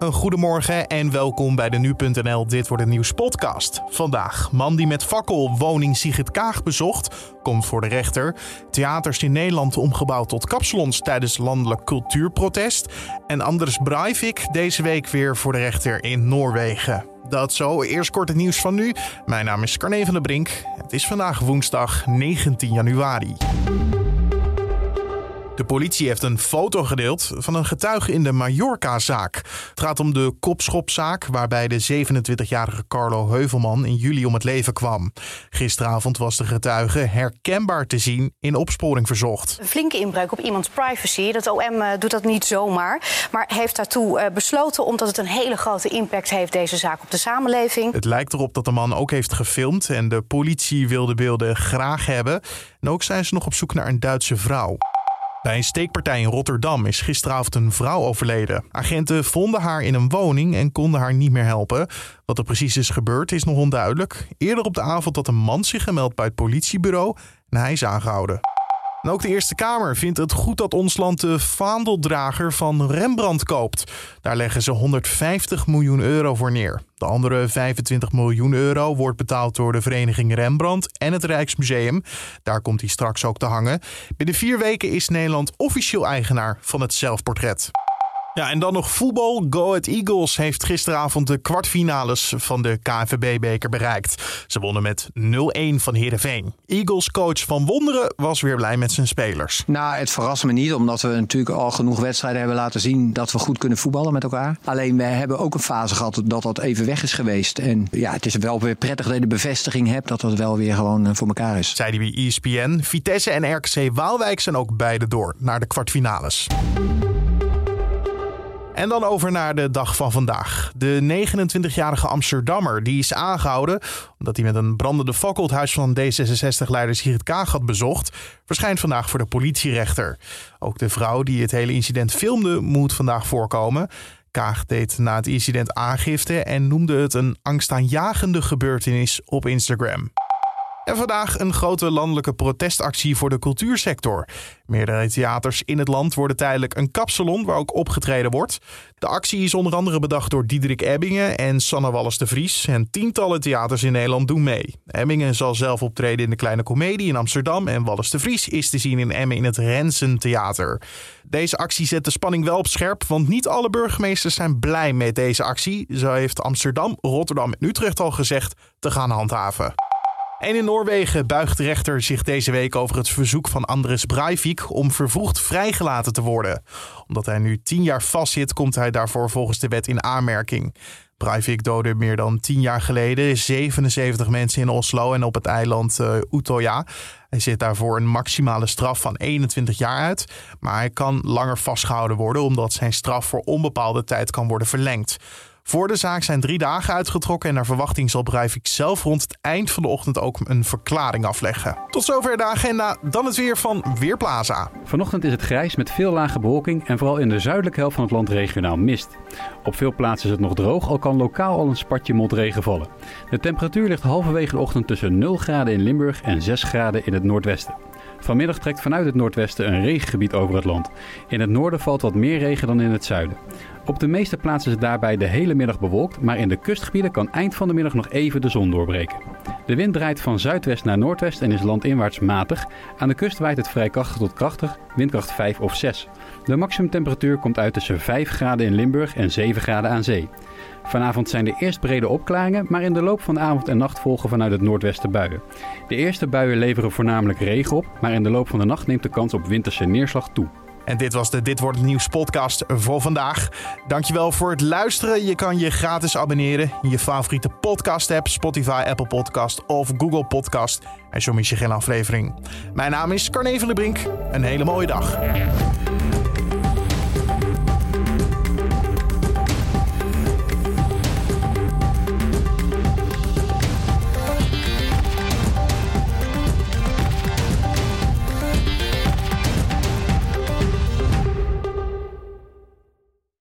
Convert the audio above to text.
Een goedemorgen en welkom bij de Nu.nl Dit Wordt Het Nieuws podcast. Vandaag, man die met fakkel woning Sigrid Kaag bezocht, komt voor de rechter. Theaters in Nederland omgebouwd tot kapsalons tijdens landelijk cultuurprotest. En Anders Breivik deze week weer voor de rechter in Noorwegen. Dat zo, eerst kort het nieuws van nu. Mijn naam is Carne van der Brink. Het is vandaag woensdag 19 januari. De politie heeft een foto gedeeld van een getuige in de Mallorca-zaak. Het gaat om de kopschopzaak waarbij de 27-jarige Carlo Heuvelman in juli om het leven kwam. Gisteravond was de getuige herkenbaar te zien in opsporing verzocht. Een flinke inbreuk op iemands privacy. Dat OM eh, doet dat niet zomaar, maar heeft daartoe eh, besloten omdat het een hele grote impact heeft, deze zaak, op de samenleving. Het lijkt erop dat de man ook heeft gefilmd en de politie wil de beelden graag hebben. En ook zijn ze nog op zoek naar een Duitse vrouw. Bij een steekpartij in Rotterdam is gisteravond een vrouw overleden. Agenten vonden haar in een woning en konden haar niet meer helpen. Wat er precies is gebeurd is nog onduidelijk. Eerder op de avond had een man zich gemeld bij het politiebureau en hij is aangehouden. Ook de Eerste Kamer vindt het goed dat ons land de vaandeldrager van Rembrandt koopt. Daar leggen ze 150 miljoen euro voor neer. De andere 25 miljoen euro wordt betaald door de vereniging Rembrandt en het Rijksmuseum. Daar komt hij straks ook te hangen. Binnen vier weken is Nederland officieel eigenaar van het zelfportret. Ja, en dan nog voetbal. Go Ahead Eagles heeft gisteravond de kwartfinales van de KNVB-beker bereikt. Ze wonnen met 0-1 van Heerenveen. Eagles-coach Van Wonderen was weer blij met zijn spelers. Nou, het verrast me niet, omdat we natuurlijk al genoeg wedstrijden hebben laten zien dat we goed kunnen voetballen met elkaar. Alleen we hebben ook een fase gehad dat dat even weg is geweest. En ja, het is wel weer prettig dat je de bevestiging hebt dat dat wel weer gewoon eh, voor elkaar is. Zei hij bij ESPN. Vitesse en RKC Waalwijk zijn ook beide door naar de kwartfinales. En dan over naar de dag van vandaag. De 29-jarige Amsterdammer die is aangehouden omdat hij met een brandende fakkel het huis van D66-leider Sigrid Kaag had bezocht, verschijnt vandaag voor de politierechter. Ook de vrouw die het hele incident filmde moet vandaag voorkomen. Kaag deed na het incident aangifte en noemde het een angstaanjagende gebeurtenis op Instagram. En vandaag een grote landelijke protestactie voor de cultuursector. Meerdere theaters in het land worden tijdelijk een kapsalon waar ook opgetreden wordt. De actie is onder andere bedacht door Diederik Ebbingen en Sanne Wallis de Vries. En tientallen theaters in Nederland doen mee. Ebbingen zal zelf optreden in de Kleine Comedie in Amsterdam. En Wallis de Vries is te zien in Emmen in het Rensen Theater. Deze actie zet de spanning wel op scherp, want niet alle burgemeesters zijn blij met deze actie. Zo heeft Amsterdam, Rotterdam en Utrecht al gezegd te gaan handhaven. En in Noorwegen buigt de rechter zich deze week over het verzoek van Andres Breivik om vervroegd vrijgelaten te worden. Omdat hij nu tien jaar vastzit, komt hij daarvoor volgens de wet in aanmerking. Breivik doodde meer dan tien jaar geleden 77 mensen in Oslo en op het eiland uh, Utøya. Hij zit daarvoor een maximale straf van 21 jaar uit. Maar hij kan langer vastgehouden worden omdat zijn straf voor onbepaalde tijd kan worden verlengd. Voor de zaak zijn drie dagen uitgetrokken en naar verwachting zal Breivik zelf rond het eind van de ochtend ook een verklaring afleggen. Tot zover de agenda, dan het weer van Weerplaza. Vanochtend is het grijs met veel lage bewolking en vooral in de zuidelijke helft van het land regionaal mist. Op veel plaatsen is het nog droog, al kan lokaal al een spatje motregen vallen. De temperatuur ligt halverwege de ochtend tussen 0 graden in Limburg en 6 graden in het noordwesten. Vanmiddag trekt vanuit het noordwesten een regengebied over het land. In het noorden valt wat meer regen dan in het zuiden. Op de meeste plaatsen is het daarbij de hele middag bewolkt, maar in de kustgebieden kan eind van de middag nog even de zon doorbreken. De wind draait van zuidwest naar noordwest en is landinwaarts matig. Aan de kust waait het vrij krachtig tot krachtig, windkracht 5 of 6. De maximumtemperatuur komt uit tussen 5 graden in Limburg en 7 graden aan zee. Vanavond zijn er eerst brede opklaringen, maar in de loop van de avond en nacht volgen vanuit het noordwesten buien. De eerste buien leveren voornamelijk regen op, maar in de loop van de nacht neemt de kans op winterse neerslag toe. En dit was de Dit Wordt Het Nieuws podcast voor vandaag. Dankjewel voor het luisteren. Je kan je gratis abonneren in je favoriete podcast app. Spotify, Apple Podcast of Google Podcast. En zo mis je geen aflevering. Mijn naam is Carne van der Brink. Een hele mooie dag.